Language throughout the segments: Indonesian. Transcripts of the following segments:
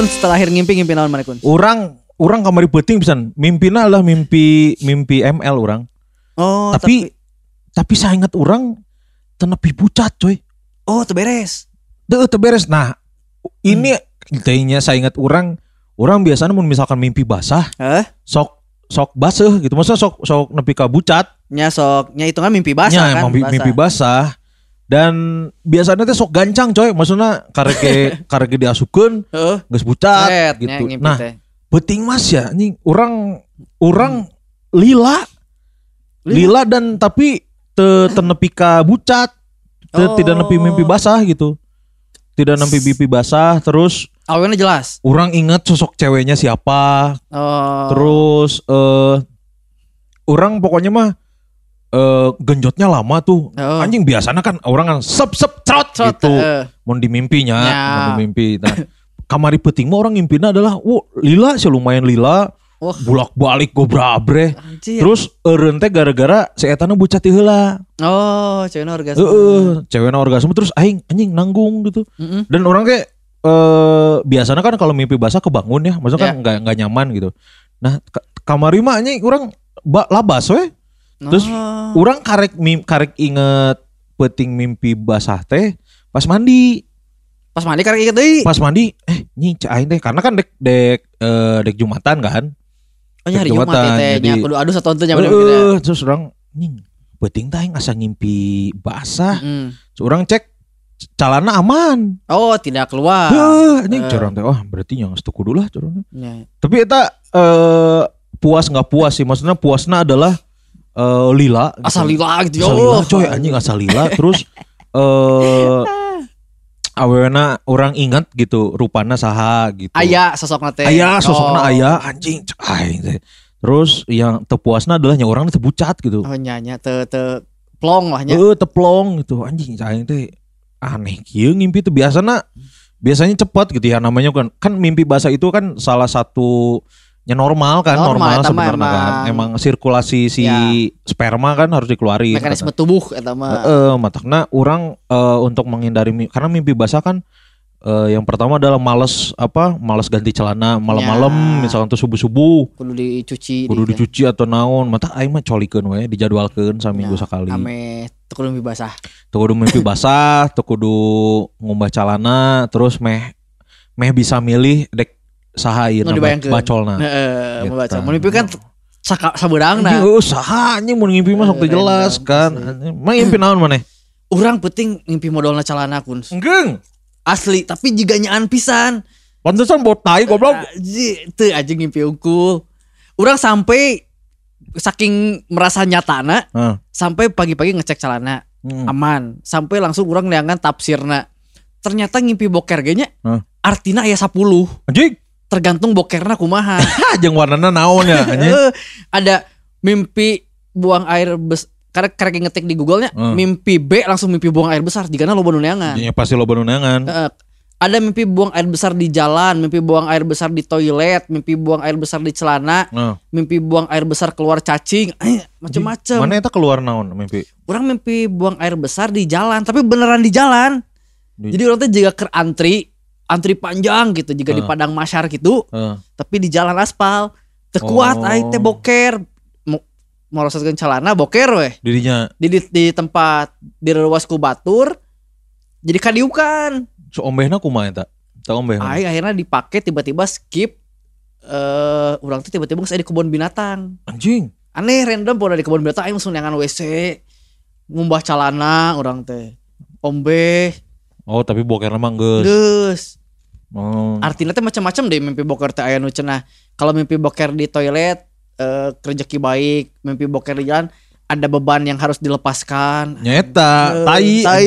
Kun setelah akhir ngimpi ngimpi naon mana kun? Orang orang kamari penting pisan. Mimpina adalah mimpi mimpi ML orang. Oh, tapi, tapi saya ingat orang tenepi pucat coy. oh terberes. Deh beres. Nah, ini intinya saya ingat orang orang biasanya mun misalkan mimpi basah, Hah? sok sok basah gitu. Maksudnya sok sok nepi ka bucat. Nya sok nya hitungan mimpi basah Nya, kan? mimpi, mimpi basah. Dan biasanya teh sok gancang coy. Maksudnya kareke kareke Heeh. geus bucat Set, nya gitu. Nah, teh. Beting mas ya, ini orang orang lila, Lila? lila dan tapi te tenepi ka bucat, te, Oh. tidak nepi mimpi basah gitu, tidak nepi mimpi basah. Terus Awalnya jelas. orang ingat sosok ceweknya siapa, Oh. terus eh orang pokoknya mah eh genjotnya lama tuh. Oh. Anjing biasanya kan orang kan sep sep trot Trot, gitu. eh. Mau di mimpinya, Ya. mau di mimpi. Nah, kamari peting mah orang mimpinya adalah, wow lila sih lumayan lila, Wah, bulak balik gue anjir. Terus eureun teh gara-gara si etana bucat teh heula. Oh, ceweknya orgasme. Heeh, cewekna orgasme terus aing anjing nanggung gitu. Mm-mm. Dan orang kayak eh biasanya kan kalau mimpi basah kebangun ya, maksudnya kan Ya. nggak nggak nyaman gitu. Nah, ka- kamari mah anjing orang ba, labas we. Terus Oh. Orang karek mim, karek inget peting mimpi basah teh pas mandi. pas mandi karek inget deui. Pas mandi eh nyi aing teh karena kan dek dek eh, dek Jumatan kan. Oh, nya hari Jumatan, Jumat ya teh nya jadi- kudu aduh satu nya Heeh, terus orang nying peting teh asa ngimpi basah. Mm. Terus orang cek calana aman. Oh, tidak keluar. Heuh, anjing Eh. curang teh wah berarti yang setu kudu lah curang. teh. Nya. Tapi eta eh puas nggak puas sih maksudnya puasnya adalah eh lila gitu. Asal lila gitu. asal ya lila Allah. coy anjing asal lila terus eh awena orang ingat gitu rupana saha gitu Aya sosokna teh. aya sosokna Oh. aya anjing cek aing teh terus yang tepuasna adalah nya orang teh bucat gitu Oh, nya nya te te plong lah nya. eh teplong gitu anjing aing teh aneh kieu ngimpi tuh biasanya biasanya cepat gitu ya namanya kan kan mimpi basah itu kan salah satu nya normal kan Normal, normal, mah sebenarnya kan emang- emang sirkulasi si Ya. sperma kan harus dikeluarin Mekanisme tubuh eta mah. Heeh, matakna orang eh, untuk menghindari mi- karena mimpi basah kan eh, yang pertama adalah males apa? Males ganti celana malam-malam Ya. misalkan tuh subuh-subuh Kudu dicuci. kudu di- dicuci atau naon. Mata aing mah colikeun we dijadwalkeun saminggu Ya, sekali. Ame teu kudu mimpi basah. Tuh kudu mimpi basah, tuh kudu ngumbah celana, terus meh meh bisa milih dek saha ieu Nu nama dibayangkeun. bacolna. Heeh, Gitu. membaca. Mun mimpi kan saka Anjing, sabeurangna. oh, saha anjing mun ngimpi mah sok teu Eh, jelas random, kan. Mah ngimpi naon maneh? Urang penting mimpi modalna calana kun. Enggeng. Asli, tapi jiga nyaan pisan. Pantesan bot tai goblok. Teu aja ngimpi unggul. Urang sampai saking merasa nyatana Heeh. sampai pagi-pagi ngecek celana Hmm. aman sampai langsung orang neangan tafsirna ternyata ngimpi boker ge nya Hah? artina aya 10 Anjing. Tergantung bokerna kumaha Ah, jeung warnana naon ya. Eh, ada mimpi buang air bes karena karek ngetik di Google nya Hmm. mimpi B langsung mimpi buang air besar jika lo neangan Ya pasti lo benunangan. Heeh. ada mimpi buang air besar di jalan mimpi buang air besar di toilet mimpi buang air besar di celana Nah, mimpi buang air besar keluar cacing eh, macem-macem mana eta keluar naon mimpi? orang mimpi buang air besar di jalan tapi beneran di jalan Di- jadi orang tuh juga ke antri panjang gitu juga di Ah. padang masyar gitu Heeh. tapi di jalan aspal tekuat Oh. aing teh boker mau merosotkeun celana boker weh Dirinya di, di, di tempat di ruas kubatur jadi kadiukan so ombehna kumaha eta? Tak ombeh. aing akhirnya dipakai tiba-tiba skip eh orang tuh tiba-tiba saya di kebun binatang Anjing. aneh random pun di kebun binatang aing langsung neangan WC ngumbah calana orang teh ombe Oh, tapi bokerna mah geus. geus Oh. artinya teh macam-macam deh mimpi boker teh aya nu cenah kalau mimpi boker di toilet eh rezeki baik mimpi boker di jalan ada beban yang harus dilepaskan Nyeta, Eh, tai. tai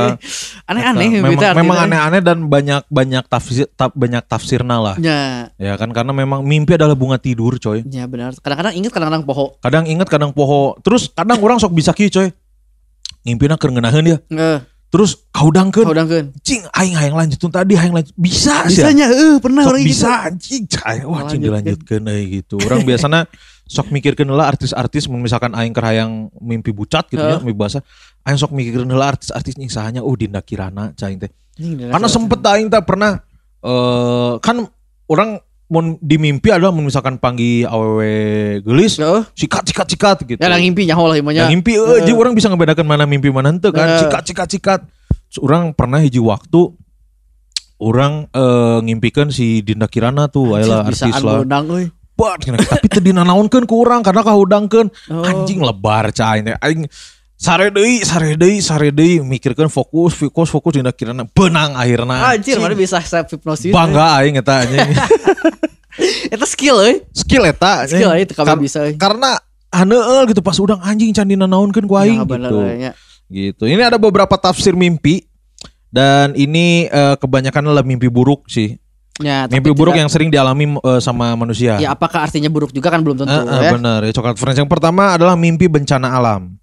aneh-aneh memang, memang aneh-aneh dan banyak banyak tafsir ta- banyak tafsirna lah. ya Ya kan karena memang mimpi adalah bunga tidur, coy. ya benar kadang-kadang inget kadang-kadang poho Kadang inget, kadang poho. Terus kadang orang sok bisa kieu, coy. Ngimpina keur ngeunaheun dia. eh Terus kaudangkeun. kaudangkeun Cing aing hayang lanjutun tadi hayang lanjut. Bisa sih. bisanya eh pernah sok orang bisa gitu anjing cai wah cing Lanjutkeun. dilanjutkeun euy gitu orang biasanya sok mikirkeun heula artis-artis mun misalkan aing keur hayang mimpi bucat gitu ya mimpi basah aing sok mikirkeun heula artis-artis nih sahanya oh Dinda Kirana cai teh karena sempet aing teh pernah eh kan orang mun di mimpi adalah misalkan panggil awewe gelis sikat sikat sikat gitu. Ya yang ngimpi nyaho lah imanya. Yang mimpi eh jadi orang bisa ngebedakan mana mimpi mana henteu kan. Sikat sikat sikat. Orang pernah hiji waktu orang eh, ngimpikan si Dinda Kirana tuh Anjir, artis bisaan lah. cenah, tapi teu dinanaonkeun ku urang karena kahudangkeun. Oh. Anjing lebar cai teh. Sare deui, sare deui, sare deui mikirkeun fokus, fokus, fokus Dinda Kirana benang akhirna. Anjir, mana bisa self hypnosis. Bangga aing eta anjing. Itu skill euy. Skill eta. Skill euy teu Kar- bisa euy. Karena haneul gitu pas udang anjing can dinanaonkeun ku aing Ya, gitu. nya. Gitu. Ini ada beberapa tafsir mimpi dan ini eh, kebanyakan adalah mimpi buruk sih. Ya, Mimpi buruk yang sering dialami eh, sama manusia. Ya apakah artinya buruk juga kan belum tentu Eh, eh, ya. benar ya coklat friends. Yang pertama adalah mimpi bencana alam.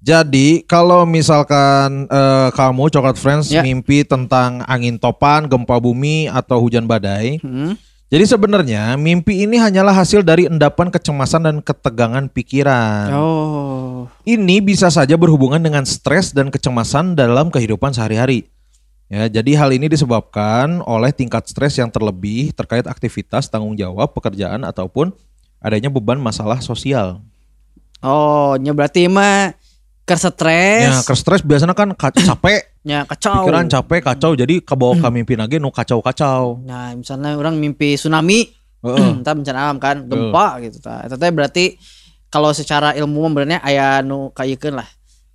Jadi kalau misalkan eh, kamu coklat friends Ya. mimpi tentang angin topan, gempa bumi atau hujan badai. Hmm. Jadi sebenarnya mimpi ini hanyalah hasil dari endapan kecemasan dan ketegangan pikiran. Oh. Ini bisa saja berhubungan dengan stres dan kecemasan dalam kehidupan sehari-hari. Ya, jadi hal ini disebabkan oleh tingkat stres yang terlebih terkait aktivitas, tanggung jawab, pekerjaan ataupun adanya beban masalah sosial. Oh, nya berarti mah ke stres. Ya, ke stres biasanya kan ka- capek, nya kacau. pikiran capek, kacau, jadi kebawa ke mimpi lagi nu kacau-kacau. Nah, misalnya orang mimpi tsunami, Heeh. entar bencana alam kan, gempa gitu ta. Eta teh berarti kalau secara ilmu sebenarnya aya nu kayeukeun lah.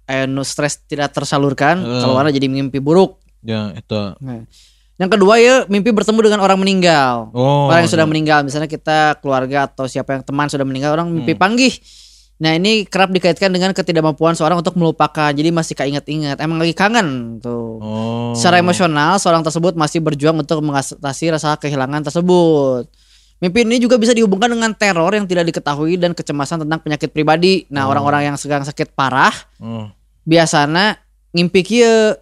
Aya nu stres tidak tersalurkan, kalau warna jadi mimpi buruk. Ya, itu. Nah. Yang kedua ya mimpi bertemu dengan orang meninggal. Oh. orang yang sudah ya. meninggal, misalnya kita keluarga atau siapa yang teman sudah meninggal, orang mimpi Hmm. panggih. Nah ini kerap dikaitkan dengan ketidakmampuan seorang untuk melupakan, jadi masih keinget-inget. Emang lagi kangen tuh. Oh. Secara emosional, seorang tersebut masih berjuang untuk mengatasi rasa kehilangan tersebut. Mimpi ini juga bisa dihubungkan dengan teror yang tidak diketahui dan kecemasan tentang penyakit pribadi. Nah, orang-orang yang sedang sakit parah Oh. biasanya ngimpi kieu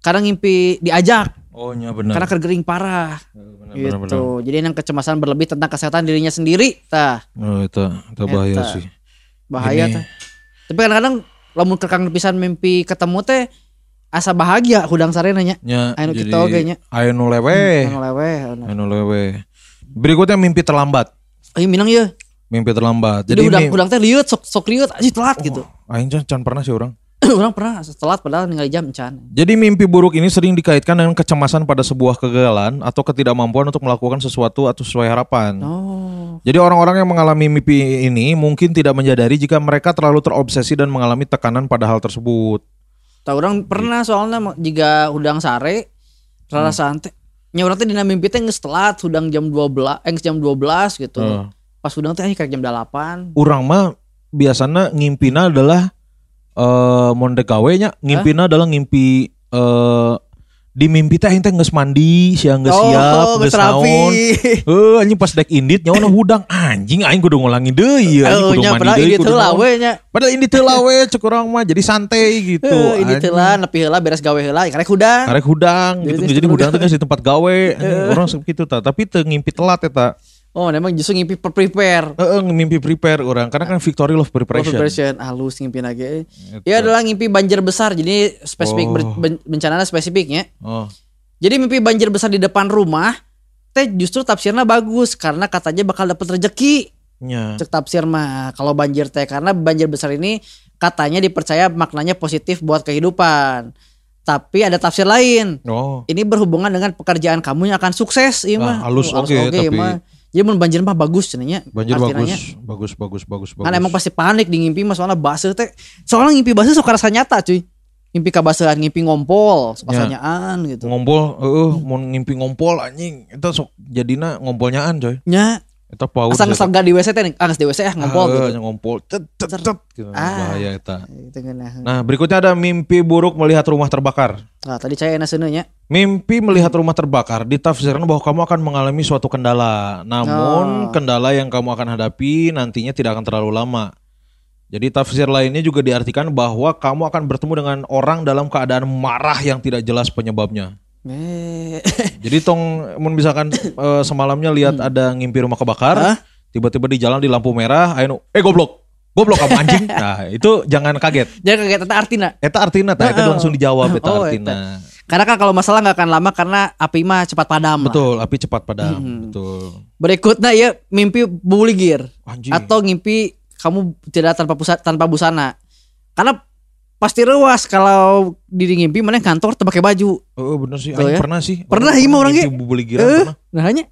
karena ngimpi diajak Oh, nya benar. karena kergering parah Benar, gitu. benar, benar. Jadi yang kecemasan berlebih tentang kesehatan dirinya sendiri, tah Oh, itu, itu bahaya Eta. sih. Bahaya tah. Tapi kadang-kadang lamun kekang pisan mimpi ketemu teh asa bahagia hudang sarena nya. Nya, Anu kita oge nya. Aya nu lewe. Anu leweh. anu. Lewe. Berikutnya mimpi terlambat. Ayo minang ya. Mimpi terlambat. Jadi, Jadi, hudang hudang teh liut sok sok liut aja telat gitu. Aing can, can pernah sih orang. orang pernah telat padahal ninggal jam encan. Jadi mimpi buruk ini sering dikaitkan dengan kecemasan pada sebuah kegagalan atau ketidakmampuan untuk melakukan sesuatu atau sesuai harapan. Oh. Jadi orang-orang yang mengalami mimpi ini mungkin tidak menyadari jika mereka terlalu terobsesi dan mengalami tekanan pada hal tersebut. Tahu orang pernah soalnya jika hudang sare rara santai. Nya urang teh dina mimpi teh geus telat hudang jam 12 eh jam 12 gitu. Heeh. Pas hudang teh kayak jam 8. Urang mah biasanya ngimpina adalah eh monde gawe nya ngimpina adalah ngimpi eh di mimpi teh teh geus mandi, siang geus siap, geus naon. Eh anjing pas dek indit nyawa hudang anjing aing kudu ngulangi deui ya, Oh, kudu mandi deui kudu teh lah naon. we nya. Padahal indit teh lah we cek urang mah jadi santai gitu. Eh, ini anjing. teh lah nepi heula beres gawe heula karek hudang. Karek hudang gitu Jadi hudang teh geus di tempat gawe orang segitu ta tapi teu ngimpi telat eta Oh, memang justru ngimpi per- prepare. heeh ngimpi prepare orang karena kan victory love preparation preparation halus ngimpi lagi. Eta. Ya adalah ngimpi banjir besar. Jadi spesifik Oh. ber- ben- bencananya spesifiknya. oh Jadi mimpi banjir besar di depan rumah teh justru tafsirnya bagus karena katanya bakal dapat rezeki. nya Cek tafsir mah kalau banjir teh karena banjir besar ini katanya dipercaya maknanya positif buat kehidupan. Tapi ada tafsir lain. oh Ini berhubungan dengan pekerjaan kamu yang akan sukses, iya mah. Ah, halus oke, iya tapi- mah. Jadi mun banjir mah bagus cenanya. banjir bagus bagus bagus bagus bagus Kan emang pasti panik di ngimpi mah soalnya teh. Soalnya ngimpi basuh sok rasa nyata cuy. Ngimpi kabasuhan, ngimpi ngompol, sok Ya. gitu. ngompol heeh mau ngimpi ngompol anjing itu sok jadina ngompolnyaan coy Nya, eta paus asal ngesel di WC teh, ah geus di WC ah ngompol gitu. gitu. ngompol cet cet cet gitu. Ah. bahaya eta Itu ngeunah. nah berikutnya ada mimpi buruk melihat rumah terbakar Nah, tadi saya enak nya. Mimpi melihat rumah terbakar ditafsirkan bahwa kamu akan mengalami suatu kendala. Namun Oh. kendala yang kamu akan hadapi nantinya tidak akan terlalu lama. Jadi tafsir lainnya juga diartikan bahwa kamu akan bertemu dengan orang dalam keadaan marah yang tidak jelas penyebabnya. Eh, Jadi tong mun misalkan eh, semalamnya lihat ada ngimpi rumah kebakar, Hmm. Tiba-tiba di jalan di lampu merah, ayo eh goblok. Goblok kamu anjing. Nah, itu jangan kaget. jangan kaget eta artina. Eta artina tah, eta langsung dijawab eta Oh, artina. Karena kan kalau masalah nggak akan lama karena api mah cepat padam. lah. Betul, api cepat padam. Hmm. Betul. Berikutnya ya mimpi buligir Anjing. atau ngimpi kamu tidak tanpa pusat tanpa busana. Karena pasti rewas kalau di ngimpi mana kantor tuh pakai baju. Oh, bener sih. Tuh Aing ya. pernah sih. Pernah, mah orang Eh, pernah. nah hanya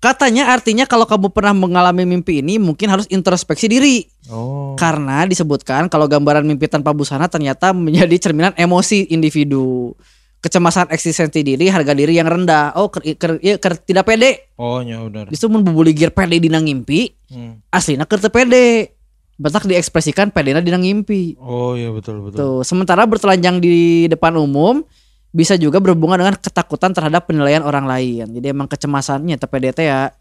katanya artinya kalau kamu pernah mengalami mimpi ini mungkin harus introspeksi diri. Oh. Karena disebutkan kalau gambaran mimpi tanpa busana ternyata menjadi cerminan emosi individu. Kecemasan eksistensi diri, harga diri yang rendah. Oh, ker, ker- iya, ker- tidak pede. Oh, ya benar. Justru mun bubuligir pede dina ngimpi, Hmm. aslinya teu pede. Batak diekspresikan pedena dina ngimpi. Oh, iya betul betul. Tuh, sementara bertelanjang di depan umum bisa juga berhubungan dengan ketakutan terhadap penilaian orang lain. Jadi emang kecemasannya pede teh ya.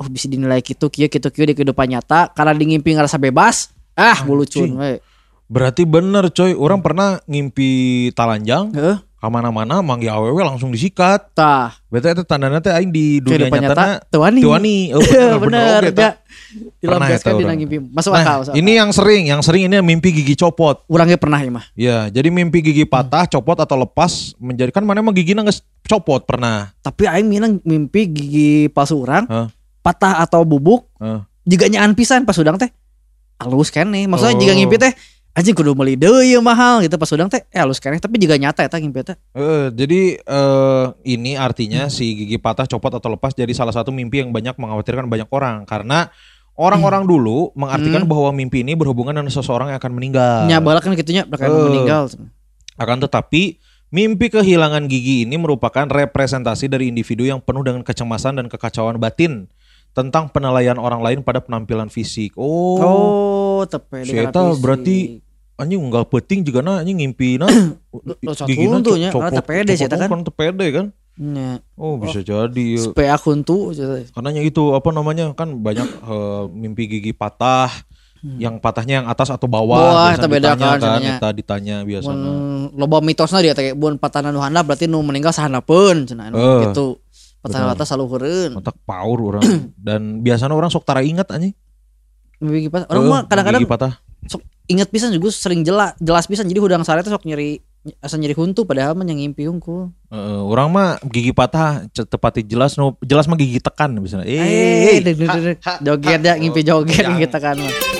Oh bisa dinilai gitu kieu gitu kieu di kehidupan nyata karena di ngimpi ngerasa bebas. Ah, bulucun we. Berarti bener coy, orang pernah ngimpi talanjang Heeh. Ke mana-mana manggil awewe langsung disikat. Tah, Berarti itu tandanya teh aing di dunia nyata wani. Tuh wani. Oh, bener, bener, bener, ya. Dilambaskan orang. ngimpi. Masuk Nah, akal, masuk ini yang sering, yang sering ini mimpi gigi copot. akal. Urangnya pernah ya mah. Ya, jadi mimpi gigi patah, copot atau lepas menjadikan mana emang giginya nggak copot pernah. Tapi aing minang mimpi gigi palsu urang Hah? patah atau bubuk Heh. jika nyaan pisan pas udang teh halus kene maksudnya Oh. jika ngimpi teh anjing kudu deui ya mahal gitu pas udang teh eh halus kene tapi jika nyata eta ngimpi teh Eh, jadi eh, ini artinya si gigi patah, copot atau lepas jadi salah satu mimpi yang banyak mengkhawatirkan banyak orang karena orang-orang dulu mengartikan Hmm. bahwa mimpi ini berhubungan dengan seseorang yang akan meninggal. nya bala kan gitunya bakal Eh. meninggal Akan tetapi mimpi kehilangan gigi ini merupakan representasi dari individu yang penuh dengan kecemasan dan kekacauan batin tentang penilaian orang lain pada penampilan fisik. Oh, oh tepe Si Eta berarti anjing unggal penting juga na anjing ngimpi na Lo tuh nya, karena tepede sih kan. kan tepede kan. nya Oh bisa jadi ya. supaya akun tuh Karena itu apa namanya kan banyak eh, mimpi gigi patah, yang patahnya yang atas atau bawah, Hmm. Bawah, eta beda kan kan, eta ditanya biasanya. mun loba mitosna dia teh mun patah nu handap berarti nu meninggal sahanapeun cenah anu Eh, gitu patah atas saluhureun Otak paur orang dan biasanya orang sok tara ingat anjing. Mimpi gigi patah orang Eh, mah kadang-kadang gigi patah. sok inget pisan juga sering jelas jelas pisan jadi hudang sare teh sok nyeri asa nyeri huntu padahal mah yang ngimpi hungkul. Eh, orang mah gigi patah tepati jelas no jelas mah gigi tekan misalnya. Eh, joget ya ngimpi joget Yang- kita kan mah.